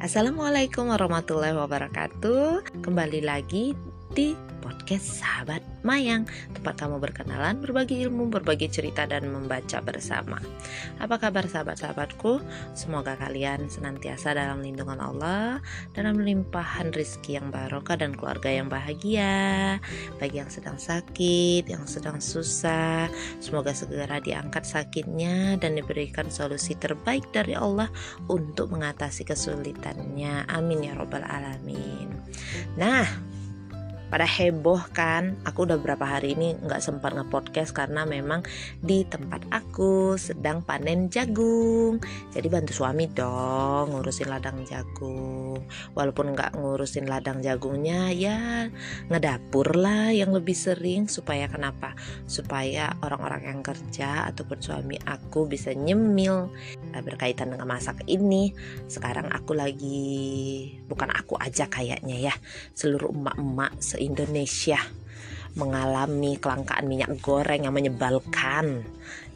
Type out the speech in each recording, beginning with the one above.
Assalamualaikum warahmatullahi wabarakatuh. Kembali lagi di podcast Sahabat Mayang, tempat kamu berkenalan, berbagi ilmu, berbagi cerita dan membaca bersama. Apa kabar sahabat-sahabatku? Semoga kalian senantiasa dalam lindungan Allah, dalam limpahan rizki yang barokah dan keluarga yang bahagia. Bagi yang sedang sakit, yang sedang susah, semoga segera diangkat sakitnya dan diberikan solusi terbaik dari Allah untuk mengatasi kesulitannya. Amin ya robbal alamin. Nah, pada heboh kan aku udah berapa hari ini nggak sempat nge-podcast karena memang di tempat aku sedang panen jagung. Jadi bantu suami dong ngurusin ladang jagung. Walaupun nggak ngurusin ladang jagungnya ya ngedapur lah yang lebih sering. Supaya kenapa? Supaya orang-orang yang kerja ataupun suami aku bisa nyemil. Nah, berkaitan dengan masak ini sekarang aku lagi bukan aku aja kayaknya ya seluruh emak-emak se-Indonesia mengalami kelangkaan minyak goreng yang menyebalkan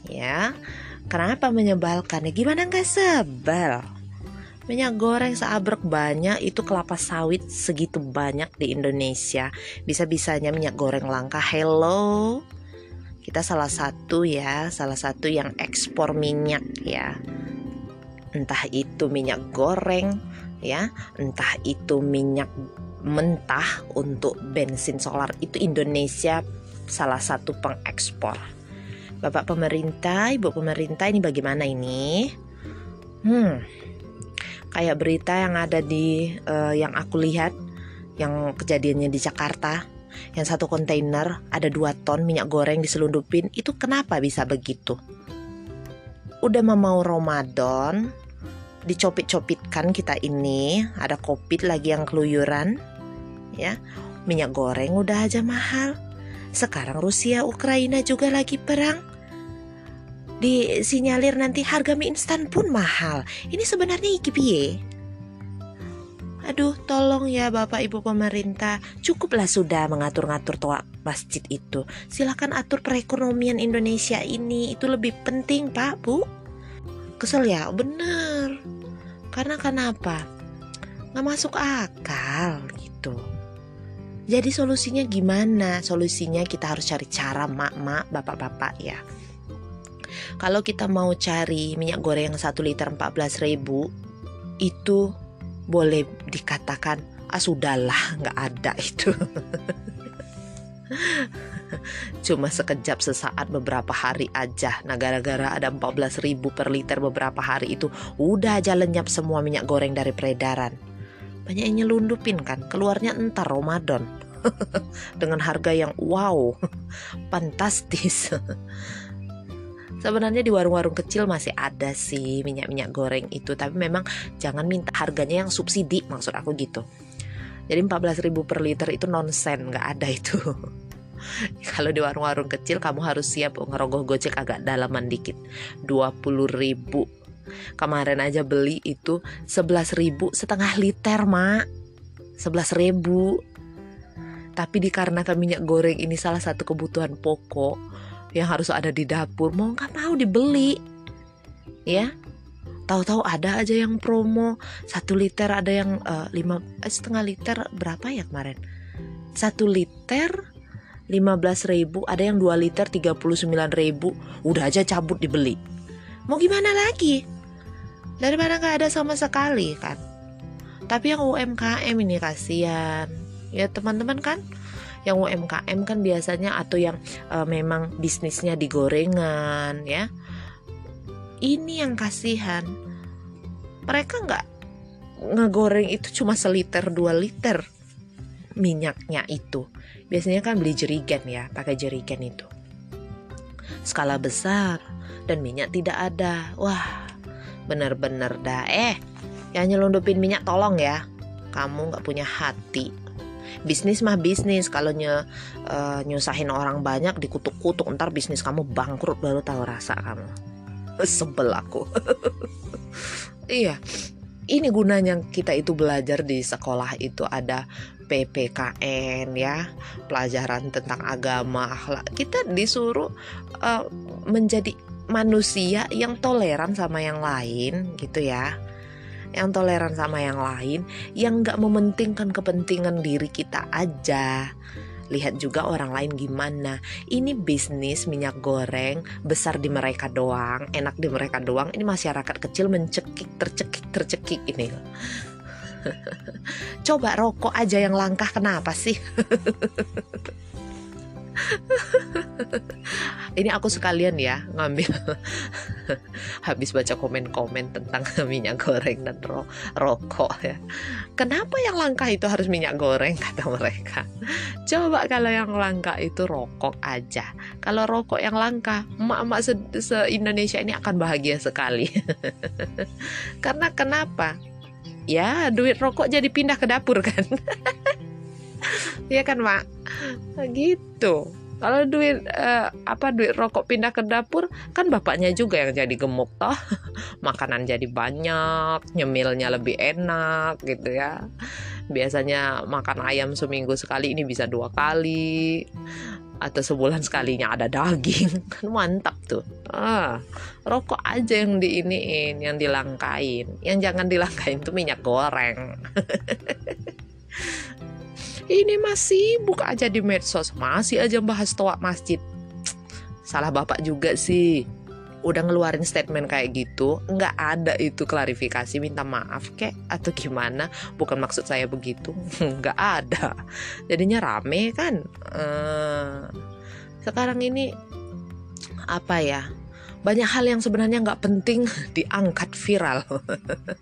ya. Kenapa menyebalkan ya gimana nggak sebel? Minyak goreng seabrek banyak itu kelapa sawit segitu banyak di Indonesia. Bisa-bisanya minyak goreng langka hello. Kita salah satu ya salah satu yang ekspor minyak ya. Entah itu minyak goreng ya. Entah itu minyak mentah untuk bensin solar itu Indonesia salah satu pengekspor. Bapak pemerintah, Ibu pemerintah ini bagaimana ini? Hmm. Kayak berita yang ada di uh, yang aku lihat yang kejadiannya di Jakarta yang satu kontainer ada dua ton minyak goreng diselundupin itu kenapa bisa begitu? Udah mau Ramadan, dicopit-copitkan kita ini ada covid lagi yang keluyuran ya minyak goreng udah aja mahal sekarang Rusia Ukraina juga lagi perang disinyalir nanti harga mie instan pun mahal ini sebenarnya iki piye Aduh, tolong ya Bapak Ibu pemerintah, cukuplah sudah mengatur-ngatur toa masjid itu. Silakan atur perekonomian Indonesia ini, itu lebih penting, Pak, Bu. Kesel ya, bener. Karena kenapa? Nggak masuk akal gitu. Jadi solusinya gimana? Solusinya kita harus cari cara mak-mak, bapak-bapak ya. Kalau kita mau cari minyak goreng yang 1 liter 14 ribu itu boleh dikatakan ah sudahlah nggak ada itu Cuma sekejap sesaat beberapa hari aja Nah gara-gara ada 14 ribu per liter beberapa hari itu Udah aja lenyap semua minyak goreng dari peredaran Banyak yang nyelundupin kan Keluarnya entar Ramadan Dengan harga yang wow Fantastis Sebenarnya di warung-warung kecil masih ada sih minyak-minyak goreng itu Tapi memang jangan minta harganya yang subsidi maksud aku gitu jadi 14.000 per liter itu nonsen, nggak ada itu. Kalau di warung-warung kecil kamu harus siap ngerogoh gocek agak dalaman dikit. 20.000. Kemarin aja beli itu 11.000 setengah liter, Mak. 11.000. Tapi dikarenakan minyak goreng ini salah satu kebutuhan pokok yang harus ada di dapur, mau nggak mau dibeli. Ya, tahu-tahu ada aja yang promo satu liter ada yang uh, lima eh, setengah liter berapa ya kemarin satu liter 15 ribu ada yang 2 liter 39 ribu udah aja cabut dibeli mau gimana lagi daripada nggak ada sama sekali kan? Tapi yang UMKM ini kasihan. Ya teman-teman kan? Yang UMKM kan biasanya atau yang uh, memang bisnisnya di gorengan ya. Ini yang kasihan. Mereka nggak ngegoreng itu cuma seliter dua liter minyaknya itu. Biasanya kan beli jerigen ya pakai jerigen itu. Skala besar dan minyak tidak ada. Wah bener-bener dah. Eh yang nyelundupin minyak tolong ya. Kamu nggak punya hati. Bisnis mah bisnis. Kalau nye, uh, nyusahin orang banyak dikutuk-kutuk ntar bisnis kamu bangkrut. Baru tahu rasa kamu. Sebel aku. Iya. Ini gunanya kita itu belajar di sekolah itu ada PPKN ya. Pelajaran tentang agama akhlak. Kita disuruh uh, menjadi manusia yang toleran sama yang lain gitu ya yang toleran sama yang lain, yang nggak mementingkan kepentingan diri kita aja. Lihat juga orang lain gimana. Ini bisnis minyak goreng besar di mereka doang, enak di mereka doang. Ini masyarakat kecil mencekik, tercekik, tercekik ini. Coba rokok aja yang langkah kenapa sih? ini aku sekalian ya ngambil habis baca komen-komen tentang minyak goreng dan ro rokok ya. Kenapa yang langka itu harus minyak goreng kata mereka? Coba kalau yang langka itu rokok aja. Kalau rokok yang langka, emak-emak se-Indonesia ini akan bahagia sekali. Karena kenapa? Ya, duit rokok jadi pindah ke dapur kan. Iya kan, Mak? Gitu. Kalau duit uh, apa duit rokok pindah ke dapur kan bapaknya juga yang jadi gemuk toh. Makanan jadi banyak, nyemilnya lebih enak gitu ya. Biasanya makan ayam seminggu sekali ini bisa dua kali atau sebulan sekalinya ada daging kan mantap tuh ah rokok aja yang diiniin yang dilangkain yang jangan dilangkain tuh minyak goreng ini masih buka aja di medsos. Masih aja bahas toa masjid. Salah bapak juga sih. Udah ngeluarin statement kayak gitu nggak ada itu klarifikasi minta maaf kek atau gimana. Bukan maksud saya begitu. Nggak ada. Jadinya rame kan? Uh, sekarang ini apa ya banyak hal yang sebenarnya nggak penting diangkat viral.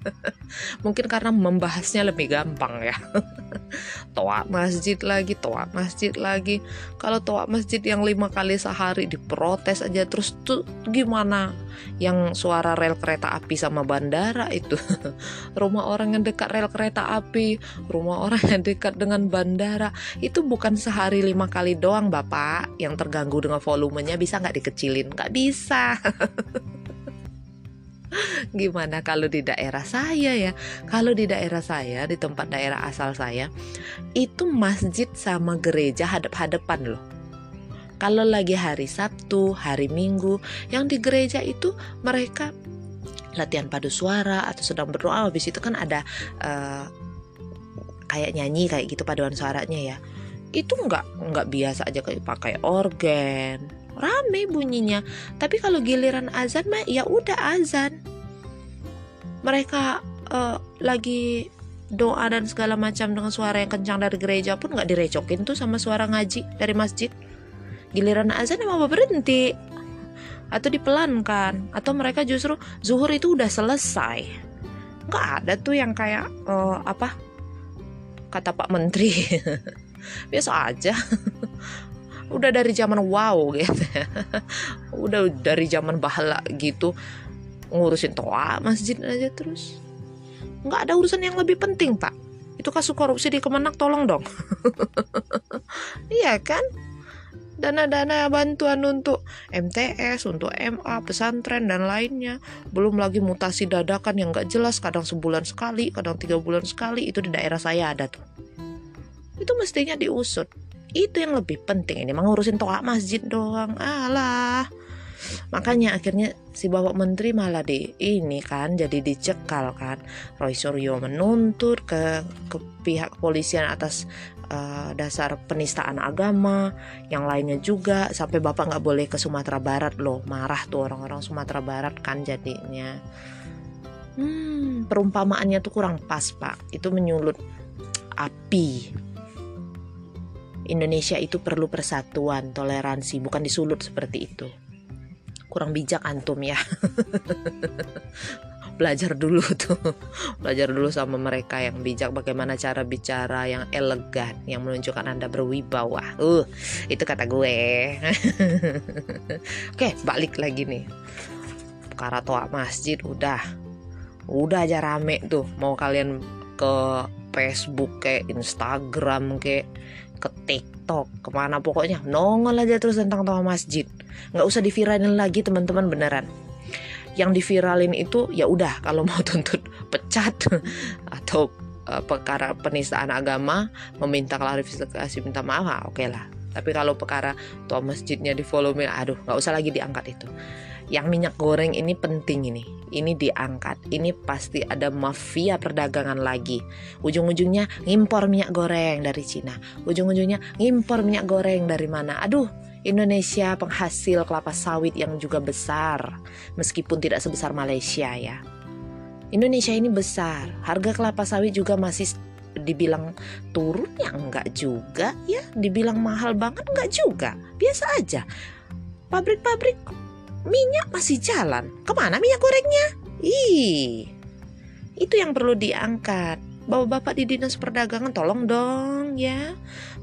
Mungkin karena membahasnya lebih gampang ya. toa masjid lagi, toa masjid lagi. Kalau toa masjid yang lima kali sehari diprotes aja terus tuh gimana? Yang suara rel kereta api sama bandara itu, rumah orang yang dekat rel kereta api, rumah orang yang dekat dengan bandara itu bukan sehari lima kali doang bapak yang terganggu dengan volumenya bisa nggak dikecilin? Nggak bisa. Gimana kalau di daerah saya ya? Kalau di daerah saya, di tempat daerah asal saya, itu masjid sama gereja hadap-hadapan loh. Kalau lagi hari Sabtu, hari Minggu, yang di gereja itu mereka latihan padu suara atau sedang berdoa. Habis itu kan ada uh, kayak nyanyi kayak gitu paduan suaranya ya. Itu nggak nggak biasa aja kayak pakai organ, rame bunyinya tapi kalau giliran azan mah ya udah azan mereka uh, lagi doa dan segala macam dengan suara yang kencang dari gereja pun nggak direcokin tuh sama suara ngaji dari masjid giliran azan emang berhenti. Atau dipelankan. Atau mereka justru zuhur itu udah selesai. Nggak ada tuh yang kayak uh, apa? Kata Pak Menteri. Biasa aja. Udah dari zaman wow gitu udah dari zaman bahala gitu. Ngurusin toa masjid aja terus. Nggak ada urusan yang lebih penting pak. Itu kasus korupsi di Kemenak tolong dong. Iya kan dana-dana bantuan untuk MTS, untuk MA, pesantren dan lainnya. Belum lagi mutasi dadakan yang nggak jelas, kadang sebulan sekali, kadang tiga bulan sekali. Itu di daerah saya ada tuh. Itu mestinya diusut itu yang lebih penting ini mengurusin toa masjid doang alah makanya akhirnya si bapak menteri malah di ini kan jadi dicekal kan Roy Suryo menuntut ke ke pihak kepolisian atas uh, dasar penistaan agama yang lainnya juga sampai bapak nggak boleh ke Sumatera Barat loh. Marah tuh orang-orang Sumatera Barat kan jadinya. Hmm. Perumpamaannya tuh kurang pas pak. Itu menyulut api. Indonesia itu perlu persatuan, toleransi, bukan disulut seperti itu. Kurang bijak antum ya. belajar dulu tuh. Belajar dulu sama mereka yang bijak bagaimana cara bicara yang elegan, yang menunjukkan Anda berwibawa. Uh, itu kata gue. Oke, balik lagi nih. Perkara toa masjid udah. Udah aja rame tuh. Mau kalian ke Facebook kayak Instagram kayak ke TikTok ke mana pokoknya nongol aja terus tentang toa masjid nggak usah diviralin lagi teman-teman beneran yang diviralin itu ya udah kalau mau tuntut pecat atau uh, perkara penistaan agama meminta klarifikasi minta maaf ah, oke okay lah. Tapi kalau perkara toa masjidnya di follow me aduh nggak usah lagi diangkat itu. Yang minyak goreng ini penting ini. Ini diangkat. Ini pasti ada mafia perdagangan lagi. Ujung-ujungnya ngimpor minyak goreng dari Cina. Ujung-ujungnya ngimpor minyak goreng dari mana. Aduh Indonesia penghasil kelapa sawit yang juga besar meskipun tidak sebesar Malaysia ya. Indonesia ini besar. Harga kelapa sawit juga masih dibilang turun ya enggak juga ya. Dibilang mahal banget enggak juga. Biasa aja. Pabrik-pabrik minyak masih jalan. Ke mana minyak gorengnya? Ih itu yang perlu diangkat bapak-bapak di dinas perdagangan tolong dong ya.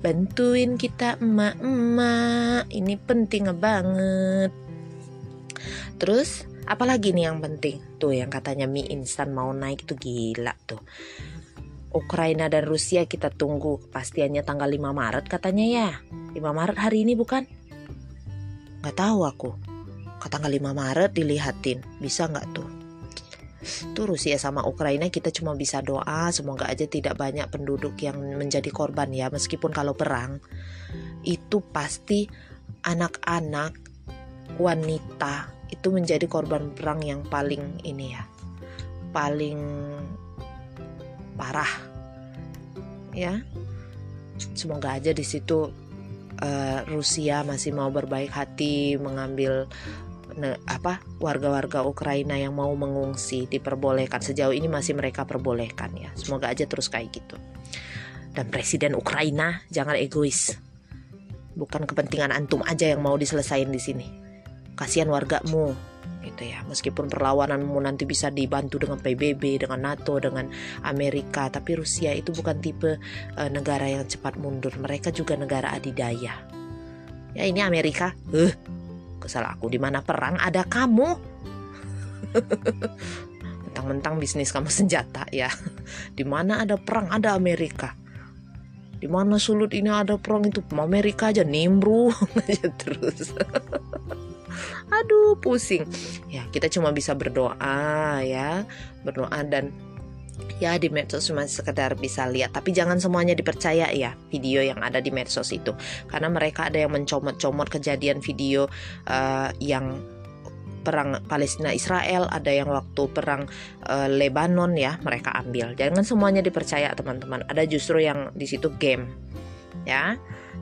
Bantuin kita emak-emak. Ini penting banget. Terus apalagi nih yang penting? Tuh yang katanya mie instan mau naik itu gila tuh. Ukraina dan Rusia kita tunggu kepastiannya tanggal 5 Maret katanya ya. 5 Maret hari ini bukan? Gak tahu aku. Ke tanggal 5 Maret dilihatin. Bisa nggak tuh tuh Rusia sama Ukraina kita cuma bisa doa semoga aja tidak banyak penduduk yang menjadi korban ya. Meskipun kalau perang itu pasti anak-anak wanita itu menjadi korban perang yang paling ini ya paling parah ya. Semoga aja di situ uh, Rusia masih mau berbaik hati mengambil apa warga-warga Ukraina yang mau mengungsi diperbolehkan. Sejauh ini masih mereka perbolehkan ya. Semoga aja terus kayak gitu. Dan presiden Ukraina jangan egois. Bukan kepentingan antum aja yang mau diselesain di sini. Kasihan wargamu gitu ya. Meskipun perlawananmu nanti bisa dibantu dengan PBB dengan NATO dengan Amerika tapi Rusia itu bukan tipe uh, negara yang cepat mundur. Mereka juga negara adidaya. Ya ini Amerika? Eh kesal aku di mana perang ada kamu. Mentang-mentang bisnis kamu senjata ya. Di mana ada perang ada Amerika. Di mana sulut ini ada perang itu Amerika aja nimbrung aja terus. Aduh pusing. Ya kita cuma bisa berdoa ya. Berdoa dan ya di medsos cuma sekedar bisa lihat. Tapi jangan semuanya dipercaya ya video yang ada di medsos itu. Karena mereka ada yang mencomot-comot kejadian video uh, yang perang Palestina Israel ada yang waktu perang uh, Lebanon ya mereka ambil. Jangan semuanya dipercaya teman-teman. Ada justru yang di situ game ya.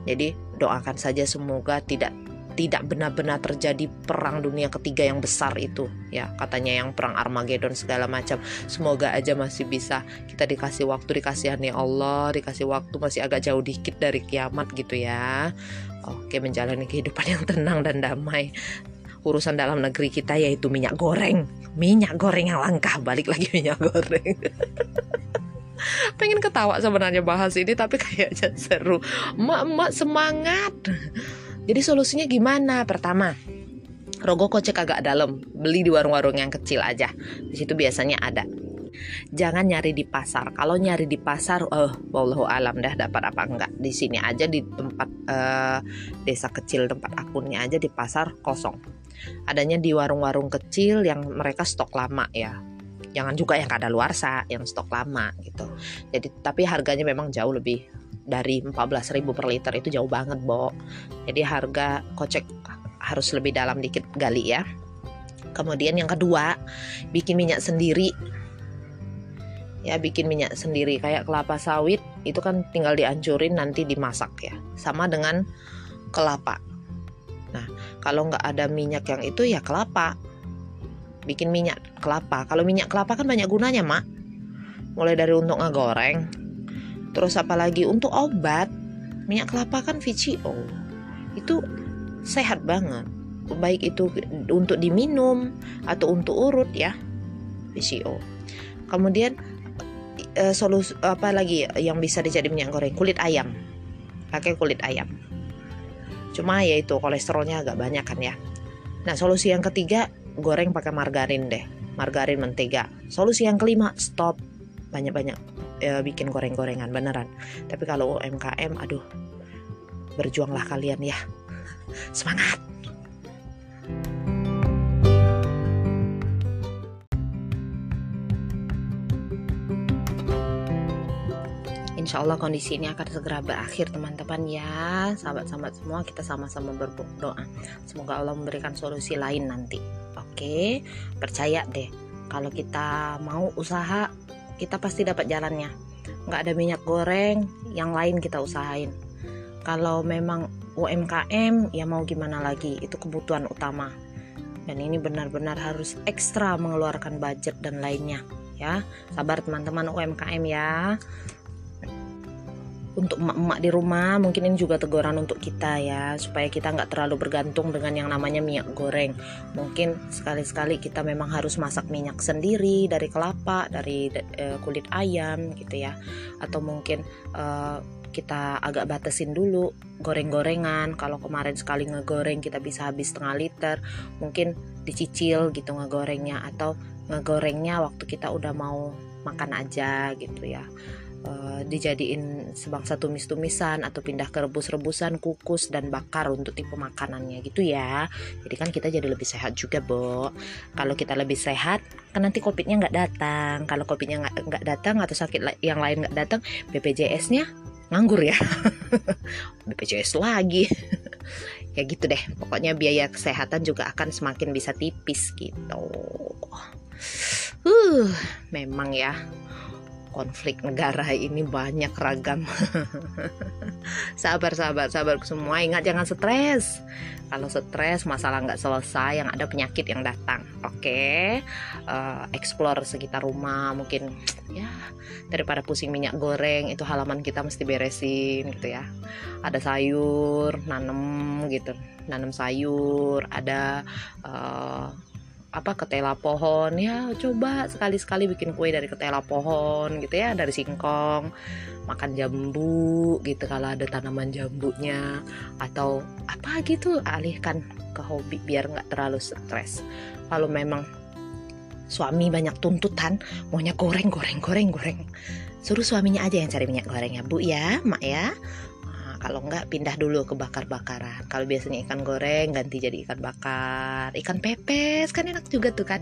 Jadi doakan saja semoga tidak tidak benar-benar terjadi perang dunia ketiga yang besar itu. Ya katanya yang perang Armageddon segala macam. Semoga aja masih bisa. Kita dikasih waktu dikasihani Allah dikasih waktu masih agak jauh dikit dari kiamat gitu ya. Oke menjalani kehidupan yang tenang dan damai. Urusan dalam negeri kita yaitu minyak goreng. Minyak goreng yang langka. Balik lagi minyak goreng. Pengen ketawa sebenarnya bahas ini tapi kayaknya seru. Emak-emak semangat jadi solusinya gimana? Pertama, rogo kocek agak dalam, beli di warung-warung yang kecil aja. Di situ biasanya ada. Jangan nyari di pasar. Kalau nyari di pasar, eh, wallahu alam dah dapat apa enggak. Di sini aja di tempat uh, desa kecil tempat akunnya aja di pasar kosong. Adanya di warung-warung kecil yang mereka stok lama ya jangan juga yang kada luar sa yang stok lama gitu jadi tapi harganya memang jauh lebih dari 14.000 per liter itu jauh banget, Bo. Jadi harga kocek harus lebih dalam dikit gali ya. Kemudian yang kedua, bikin minyak sendiri. Ya, bikin minyak sendiri kayak kelapa sawit itu kan tinggal dihancurin nanti dimasak ya. Sama dengan kelapa. Nah, kalau nggak ada minyak yang itu ya kelapa. Bikin minyak kelapa. Kalau minyak kelapa kan banyak gunanya, Mak. Mulai dari untuk ngegoreng, Terus apalagi untuk obat, minyak kelapa kan VCO. Itu sehat banget. Baik itu untuk diminum atau untuk urut ya. VCO. Kemudian e, solusi apa lagi yang bisa dijadi minyak goreng? Kulit ayam. Pakai kulit ayam. Cuma ya itu kolesterolnya agak banyak kan ya. Nah, solusi yang ketiga goreng pakai margarin deh. Margarin mentega. Solusi yang kelima stop banyak-banyak e, bikin goreng-gorengan beneran. Tapi kalau UMKM aduh berjuanglah kalian ya. Semangat! Insya Allah kondisi ini akan segera berakhir teman-teman ya. Sahabat-sahabat semua kita sama-sama berdoa. Semoga Allah memberikan solusi lain nanti. Oke, percaya deh, kalau kita mau usaha, kita pasti dapat jalannya. Nggak ada minyak goreng, yang lain kita usahain. Kalau memang UMKM, ya mau gimana lagi, itu kebutuhan utama. Dan ini benar-benar harus ekstra mengeluarkan budget dan lainnya ya. Sabar teman-teman UMKM ya untuk emak-emak di rumah mungkin ini juga teguran untuk kita ya supaya kita nggak terlalu bergantung dengan yang namanya minyak goreng. Mungkin sekali-sekali kita memang harus masak minyak sendiri dari kelapa dari uh, kulit ayam gitu ya. Atau mungkin uh, kita agak batasin dulu goreng-gorengan. Kalau kemarin sekali ngegoreng kita bisa habis setengah liter mungkin dicicil gitu ngegorengnya. Atau ngegorengnya waktu kita udah mau makan aja gitu ya uh, dijadiin sebangsa tumis-tumisan atau pindah ke rebus-rebusan, kukus dan bakar untuk tipe makanannya gitu ya. Jadi kan kita jadi lebih sehat juga, Bo. Kalau kita lebih sehat, kan nanti covidnya nggak datang. Kalau covidnya nggak nggak datang atau sakit yang lain nggak datang, BPJS-nya nganggur ya. BPJS lagi. ya gitu deh. Pokoknya biaya kesehatan juga akan semakin bisa tipis gitu. Uh, memang ya konflik negara ini banyak ragam. sabar, sabar, sabar semua. Ingat jangan stres. Kalau stres masalah nggak selesai, yang ada penyakit yang datang. Oke, okay? uh, eh, explore sekitar rumah. Mungkin ya daripada pusing minyak goreng itu halaman kita mesti beresin gitu ya. Ada sayur, nanem gitu, nanem sayur. Ada uh, apa ketela pohon. Ya coba sekali-sekali bikin kue dari ketela pohon gitu ya dari singkong makan jambu gitu kalau ada tanaman jambunya. Atau apa gitu alihkan ke hobi biar nggak terlalu stres. Kalau memang suami banyak tuntutan maunya goreng goreng goreng goreng. Suruh suaminya aja yang cari minyak goreng ya bu ya mak ya kalau enggak pindah dulu ke bakar-bakaran. Kalau biasanya ikan goreng ganti jadi ikan bakar. Ikan pepes kan enak juga tuh kan?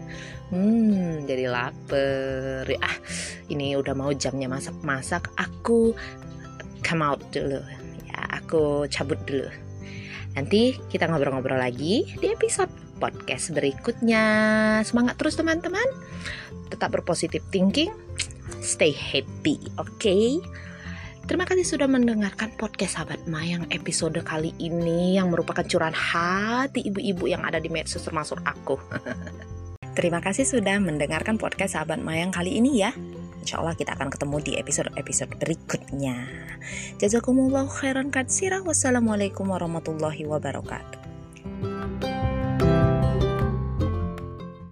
Hmm jadi lapar. Ah ini udah mau jamnya masak-masak aku come out dulu. Ya aku cabut dulu. Nanti kita ngobrol-ngobrol lagi di episode podcast berikutnya. Semangat terus teman-teman. Tetap berpositif thinking. Stay happy oke? okay? Terima kasih sudah mendengarkan podcast Sahabat Mayang episode kali ini yang merupakan curahan hati ibu-ibu yang ada di medsos termasuk aku. Terima kasih sudah mendengarkan podcast Sahabat Mayang kali ini ya. Insya Allah kita akan ketemu di episode-episode berikutnya. Jazakumullah khairan katsirah. Wassalamualaikum warahmatullahi wabarakatuh.